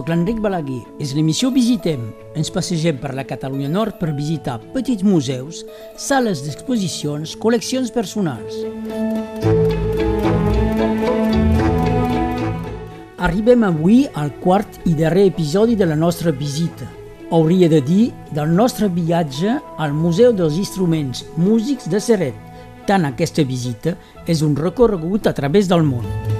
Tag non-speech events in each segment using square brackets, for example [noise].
sóc l'Enric Balaguer. És l'emissió Visitem. Ens passegem per la Catalunya Nord per visitar petits museus, sales d'exposicions, col·leccions personals. Arribem avui al quart i darrer episodi de la nostra visita. Hauria de dir del nostre viatge al Museu dels Instruments Músics de Seret. Tant aquesta visita és un recorregut a través del món.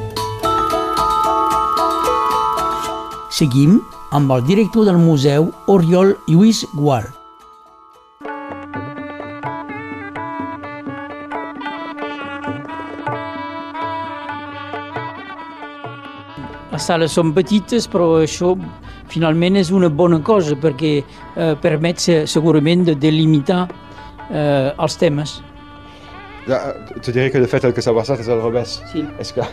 Seguim amb el director del museu, Oriol Lluís Gual. Les sales són petites, però això finalment és una bona cosa perquè eh, permet segurament de delimitar eh, els temes. Ja, te diré que de fet el que s'ha passat és al revés. Sí. És que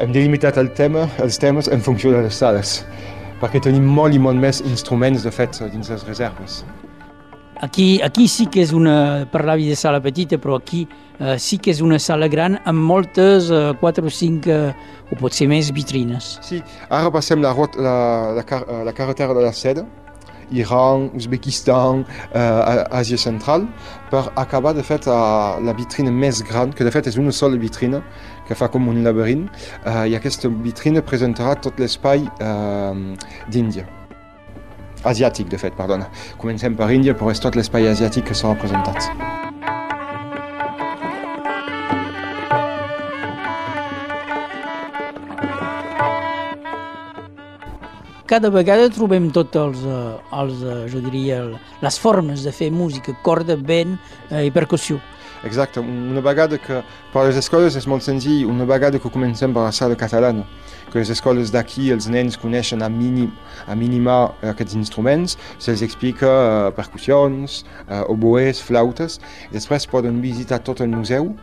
hem delimitat el tema, els temes en funció de les sales, perquè tenim molt i molt més instruments de fet dins les reserves. Aquí, aquí sí que és una, parlavi de sala petita, però aquí eh, sí que és una sala gran amb moltes, eh, quatre o cinc, eh, o potser més, vitrines. Sí, ara passem la, la, la, car la carretera de la seda, Iran, Uzbekistan, eh, Àsia Central, per acabar de a la vitrina més gran, que de fet és una sola vitrina, que fa com un laberint, eh, i aquesta vitrina presentarà tot l'espai eh, d'Índia. asiàtic, de fet, perdona. Comencem per Índia, però és tot l'espai asiàtic que s'ha representat. Cada vegada trobem tots els, eh, els, eh, jo diria, les formes de fer música, corda, vent eh, i percussió. Exacte, una vegada que per les escoles és molt senzill, una vegada que comencem per la sala catalana, que les escoles d'aquí els nens coneixen a, mínim, a mínima aquests instruments, se'ls explica percussions, oboès, flautes, després poden visitar tot el museu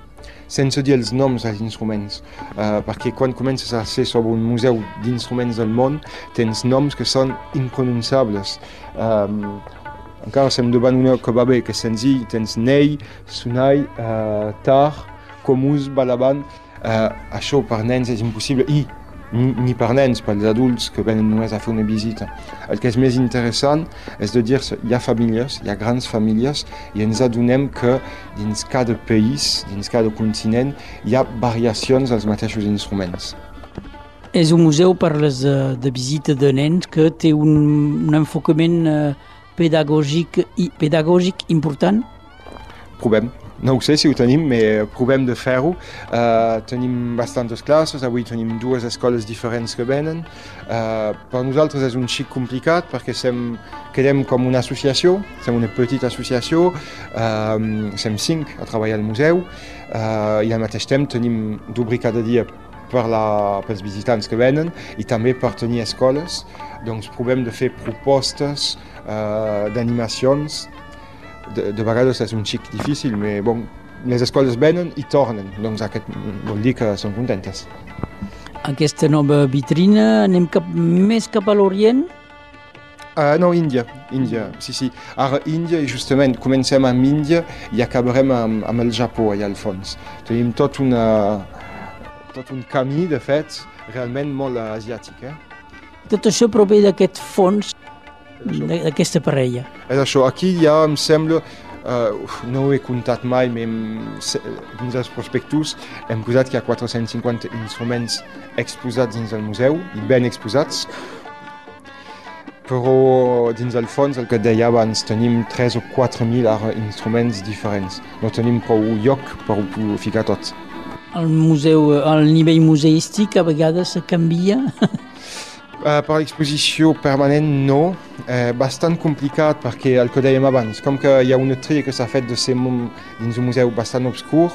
sense dir els noms dels instruments, uh, perquè quan comences a ser sobre un museu d'instruments del món tens noms que són impronunciables. Um, encara estem davant una que va bé, que és senzill, tens Ney, Sunai, uh, Tar, Comus, Balaban, uh, això per nens és impossible, i ni, per nens, pels adults que venen només a fer una visita. El que és més interessant és de dir-se, hi ha famílies, hi ha grans famílies, i ens adonem que dins cada país, dins cada continent, hi ha variacions dels mateixos instruments. És un museu per les de, de visita de nens que té un, un enfocament eh, pedagògic, i, pedagògic important? Provem. No ho sé si ho tenim, però provem de fer-ho. Uh, tenim bastantes classes, avui tenim dues escoles diferents que venen. Uh, per nosaltres és un xic complicat perquè sem, quedem com una associació, som una petita associació, uh, som cinc a treballar al museu uh, i al mateix temps tenim d'obrir cada dia per la, pels visitants que venen i també per tenir escoles. Doncs provem de fer propostes uh, d'animacions de, de vegades és un xic difícil, però bon, les escoles venen i tornen, doncs aquest vol dir que són contentes. Aquesta nova vitrina, anem cap, més cap a l'Orient? Uh, no, Índia, Índia, sí, sí. Ara Índia i justament comencem amb Índia i acabarem amb, amb el Japó allà al fons. Tenim tot, una, tot un camí, de fet, realment molt asiàtic. Eh? Tot això prové d'aquest fons d'aquesta parella. És això, aquí ja em sembla, uh, no ho he comptat mai, però dins els prospectus hem posat que hi ha 450 instruments exposats dins el museu, i ben exposats, però dins el fons, el que deia abans, tenim 3 o 4 mil instruments diferents. No tenim prou lloc per ho ficar tot. El museu, el nivell museístic a vegades canvia [laughs] per l'exposició permanent no, uh, bastant complicat perquè el que dèiem abans, com que hi ha una tria que s'ha fet de ser dins un museu bastant obscur,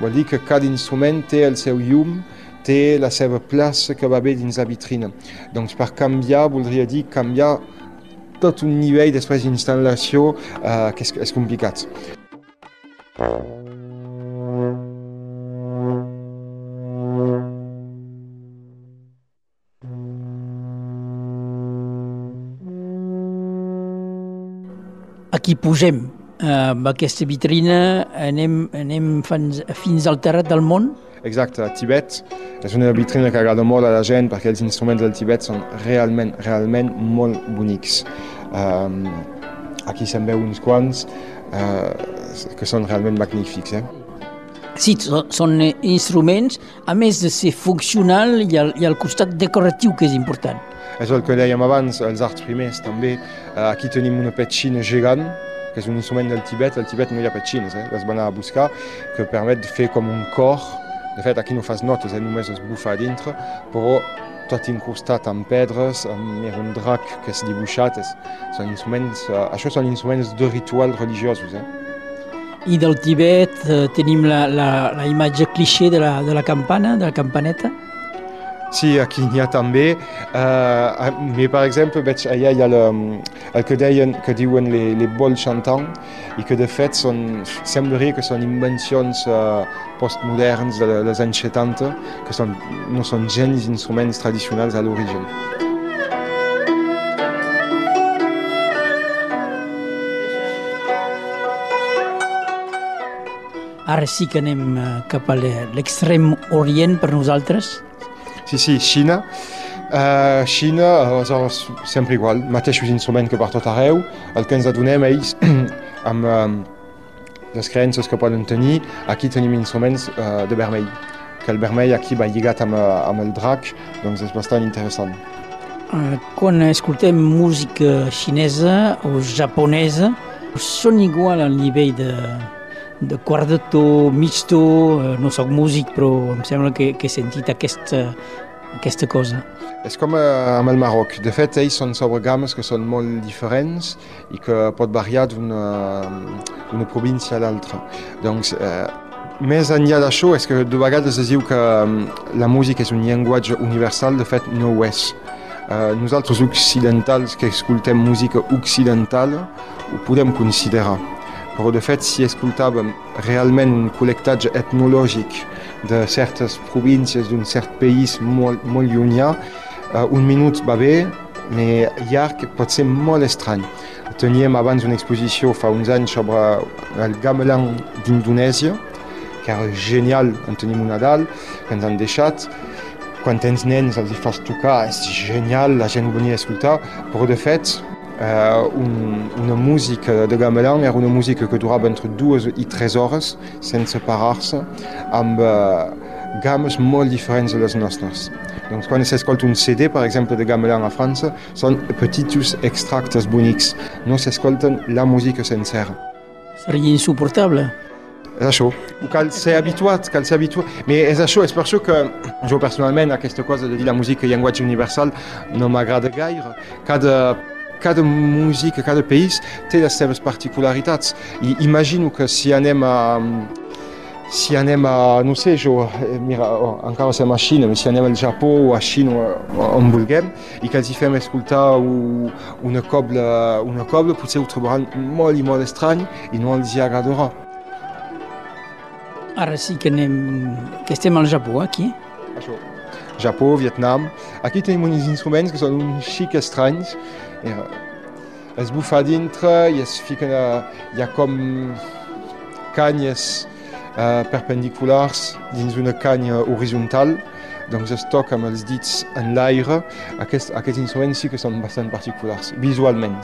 vol dir que cada instrument té el seu llum, la seva plaça que va bé dins la vitrina. Doncs per canviar voldria dir canviar tot un nivell després d'instal·lació uh, que és, és complicat. Aquí pugem amb aquesta vitrina, anem, anem fins, fins al terrat del món. Exacte, a Tibet. És una vitrina que agrada molt a la gent perquè els instruments del Tibet són realment, realment molt bonics. Um, aquí se'n veu uns quants uh, que són realment magnífics. Eh? Sí, són instruments, a més de ser funcional, hi ha, hi ha el costat decoratiu que és important. És el que dèiem abans, els arts primers també. Uh, aquí tenim una petxina gegant, que és un instrument del Tibet. Al Tibet no hi ha petxines, eh? les van anar a buscar, que permet de fer com un cor. De fet, aquí no fas notes, eh? només es bufa a dintre, però tot incrustat amb pedres, amb un drac que és dibuixat. És, són instruments, uh, això són instruments de rituals religiosos. Eh? I del Tibet eh, tenim la, la, la imatge cliché de la, de la campana, de la campaneta. Sí, aquí n'hi ha també. Uh, mais, per exemple, veig allà hi ha el, el que, deien, que diuen les, les bols xantants i que de fet són, semblaria que són invencions uh, postmoderns de, dels anys 70, que són, no són gens instruments tradicionals a l'origen. Ara sí que anem cap a l'extrem orient per nosaltres. Sí, sí, Xina. Uh, Xina, aleshores, sempre igual, mateixos instruments que per tot arreu. El que ens adonem ells [clears throat] amb um, les creences que poden tenir, aquí tenim instruments uh, de vermell, que el vermell aquí va lligat amb, amb el drac, doncs és bastant interessant. Uh, quan escoltem música xinesa o japonesa, són igual al nivell de, de quart de to, mig to, eh, no sóc músic però em sembla que, que he sentit aquesta, aquesta cosa. És com eh, amb el Marroc. De fet, ells són sobre games que són molt diferents i que pot variar d'una província a l'altra. Doncs, eh, més enllà d'això, és que de vegades es diu que la música és un llenguatge universal, de fet no ho és. Uh, nosaltres occidentals que escoltem música occidental ho podem considerar però de fet si escoltàvem realment un col·lectatge etnològic de certes províncies d'un cert país molt, molt llunyà, uh, un minut va bé, però llarg pot ser molt estrany. Teníem abans una exposició fa uns anys sobre el gamelan d'Indonèsia, que era genial, en tenim una dalt, que ens han deixat. Quan tens nens els hi fas tocar, és genial, la gent venia a escoltar, però de fet una música de gamelan era una música que durava entre dues i tres hores sense parar-se amb uh, games molt diferents de les nostres. Doncs quan s'escolta un CD, per exemple, de gamelan a França, són petits extractes bonics. No s'escolten la música sencera. Seria insuportable. És això. Cal ser habituat, cal ser habituat. Però és això, és per això que jo personalment aquesta cosa de dir la música llenguatge universal no m'agrada gaire. Cada cada música, cada país té les seves particularitats. I imagino que si anem a, si anem a, no sé, jo, mira, oh, encara som a Xina, si anem al Japó o a Xina on vulguem i que els hi fem escoltar una cobla, una cobla potser ho trobaran molt i molt estrany i no els hi agradarà. Ara sí que, anem, que estem al Japó, aquí. Això. Japó, Vietnam. Aquí tenim uns instruments que són uns xic estranys es bufa dintre i es fiquen a, hi ha com canyes uh, perpendiculars dins una canya horitzontal doncs es toca amb els dits en l'aire. Aquest, aquests instruments sí que són bastant particulars, visualment.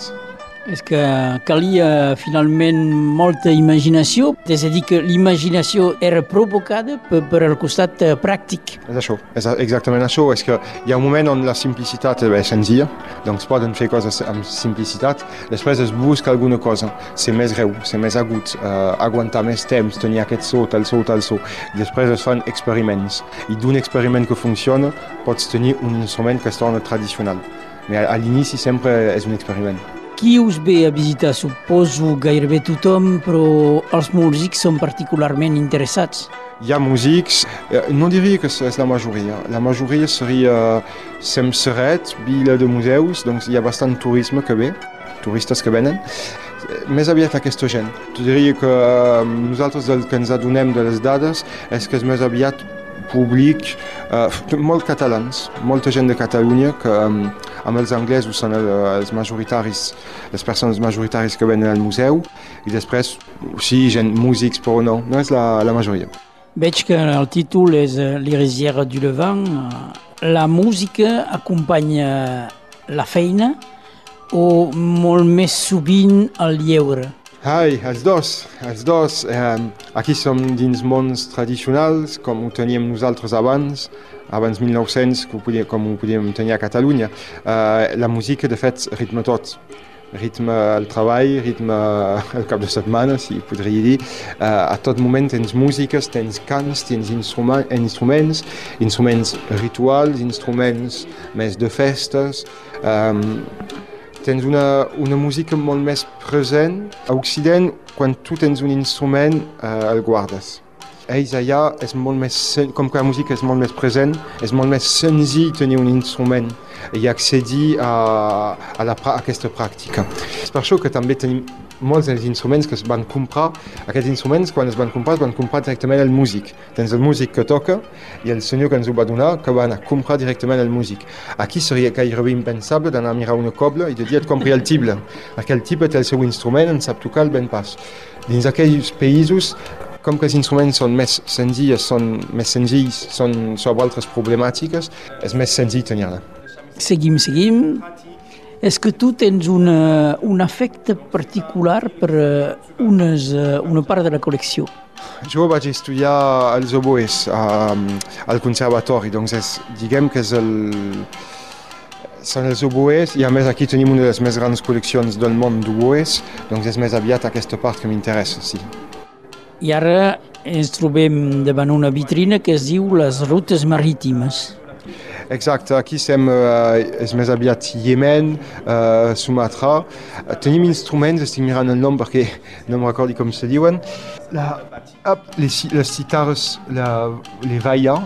És que calia finalment molta imaginació, és a dir, que l'imaginació era provocada per, per el costat eh, pràctic. És això, és exactament això, és que hi ha un moment on la simplicitat és senzilla, doncs poden fer coses amb simplicitat, després es busca alguna cosa, ser més greu, ser més agut, uh, aguantar més temps, tenir aquest so, tal so, tal so, després es fan experiments, i d'un experiment que funciona pots tenir un instrument que es torna tradicional, però a l'inici sempre és un experiment. Qui us ve a visitar? Suposo gairebé tothom, però els músics són particularment interessats. Hi ha músics, eh, no diria que és la majoria. La majoria seria Semseret, vila de museus, doncs hi ha bastant turisme que ve, turistes que venen. Més aviat aquesta gent. Tu diria que eh, nosaltres el que ens adonem de les dades és que és més aviat públic, uh, molt catalans, molta gent de Catalunya que um, amb els anglesos són el, els majoritaris, les persones majoritaris que venen al museu i després sí, gent músics, però no, no és la, la majoria. Veig que el títol és eh, L'Irisière du Levant. La música acompanya la feina o molt més sovint el lleure? Ai, els dos, els dos. Eh, aquí som dins mons tradicionals, com ho teníem nosaltres abans, abans 1900, com ho podíem, com ho podíem tenir a Catalunya. Eh, la música, de fet, ritme tot. Ritme el treball, ritme el cap de setmana, si podria dir. Eh, a tot moment tens músiques, tens cants, tens instruments, instruments, instruments rituals, instruments més de festes. Eh, tens una, una música molt més present. A Occident, quan tu tens un instrument, eh, el guardes. Ells allà, és molt més, com que la música és molt més present, és molt més senzill tenir un instrument i accedir a, a, la, a aquesta pràctica. És per això que també tenim molts dels instruments que es van comprar, aquests instruments quan es van comprar es van comprar directament el músic. Tens el músic que toca i el senyor que ens ho va donar que va anar a comprar directament el músic. Aquí seria gairebé impensable d'anar a mirar una cobla i de dir et compri el tible, perquè el tible té el seu instrument, en sap tocar el ben pas. Dins aquells països com que els instruments són més senzills, són més senzills, són sobre altres problemàtiques, és més senzill tenir-la. Seguim, seguim. És que tu tens una, un afecte particular per uh, unes, uh, una part de la col·lecció. Jo vaig estudiar els oboes um, al conservatori, doncs és, diguem que és el, són els oboes i a més aquí tenim una de les més grans col·leccions del món d'oboes, doncs és més aviat aquesta part que m'interessa, sí. I ara ens trobem davant una vitrina que es diu les rutes marítimes. Exacte, aquí som, uh, és més aviat Yemen, uh, Sumatra. Tenim instruments, estic mirant el nom perquè no em recordo com se diuen. La, up, les, les citares, la, les vaia,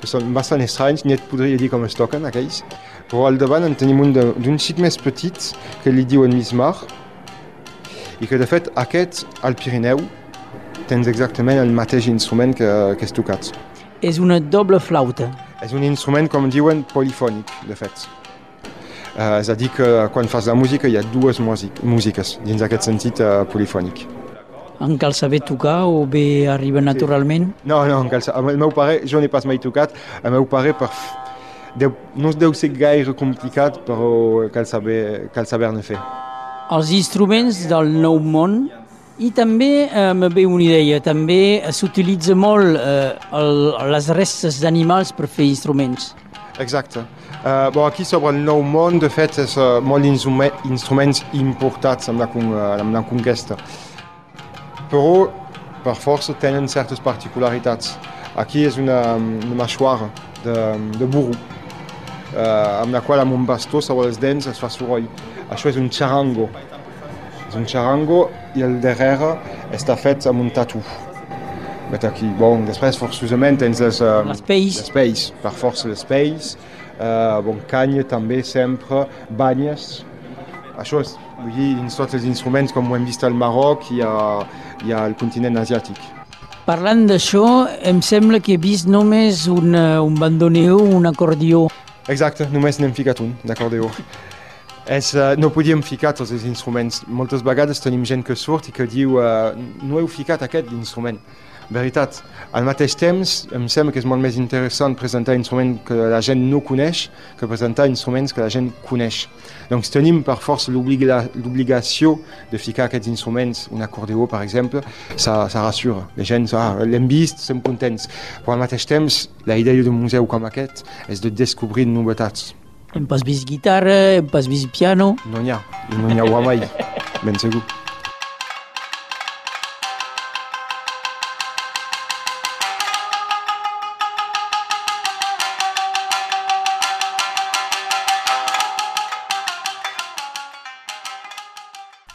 que són bastant estranys, ni et podria dir com es toquen aquells. Però al davant en tenim un d'un xic més petit que li diuen mismar i que de fet aquest al Pirineu tens exactament el mateix instrument que, que és tocat. És una doble flauta. És un instrument, com diuen, polifònic, de fet. Uh, és a dir, que quan fas la música hi ha dues músiques, dins aquest sentit uh, polifònic. En cal saber tocar o bé arriba naturalment? Sí. No, no, en cal saber. El meu pare, jo n'he pas mai tocat, el meu pare per... Deu, no deu ser gaire complicat, però cal saber-ne cal saber fer. Els instruments del nou món i també eh, me ve una idea, també s'utilitza molt eh, el, les restes d'animals per fer instruments. Exacte. Uh, bon, aquí sobre el nou món, de fet, és uh, molt instruments importats amb la, amb la conquesta. Però, per força, tenen certes particularitats. Aquí és una, una mâchoire de, de burro, uh, amb la qual amb un bastó sobre els dents es fa soroll. Això és un charango. És un charango i el darrere està fet amb un tatu. Vet aquí. Bon, després forçosament tens les... Uh, L'espace. L'espace, per força l'espace. Uh, bon, canya també sempre, banyes. Això és, vull dir, dins tots els instruments com ho hem vist al Marroc i, a, i al continent asiàtic. Parlant d'això, em sembla que he vist només un, un bandoneó, un acordió. Exacte, només n'hem ficat un, d'acordió. És, uh, no podíem ficar tots els instruments. Moltes vegades tenim gent que surt i que diu uh, no heu ficat aquest instrument. Veritat, al mateix temps em sembla que és molt més interessant presentar instruments que la gent no coneix que presentar instruments que la gent coneix. Doncs tenim per força l'obligació de ficar aquests instruments, un acordeó per exemple, ça, ça rassura. La gent, ah, l'hem vist, som contents. Però al mateix temps, la idea d'un museu com aquest és de descobrir novetats. Hem pas vist guitarra, hem pas vist piano. No n'hi ha, no n'hi ha mai, ben segur.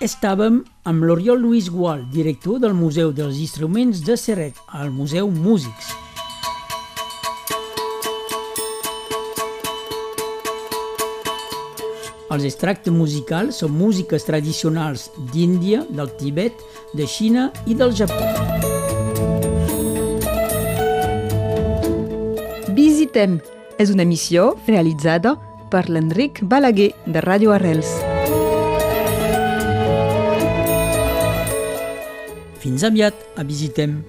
Estàvem amb l'Oriol Lluís Gual, director del Museu dels Instruments de Serret, al Museu Músics. Els extractes musicals són músiques tradicionals d'Índia, del Tibet, de Xina i del Japó. Visitem és una emissió realitzada per l'Enric Balaguer de Ràdio Arrels. Fins aviat a Visitem.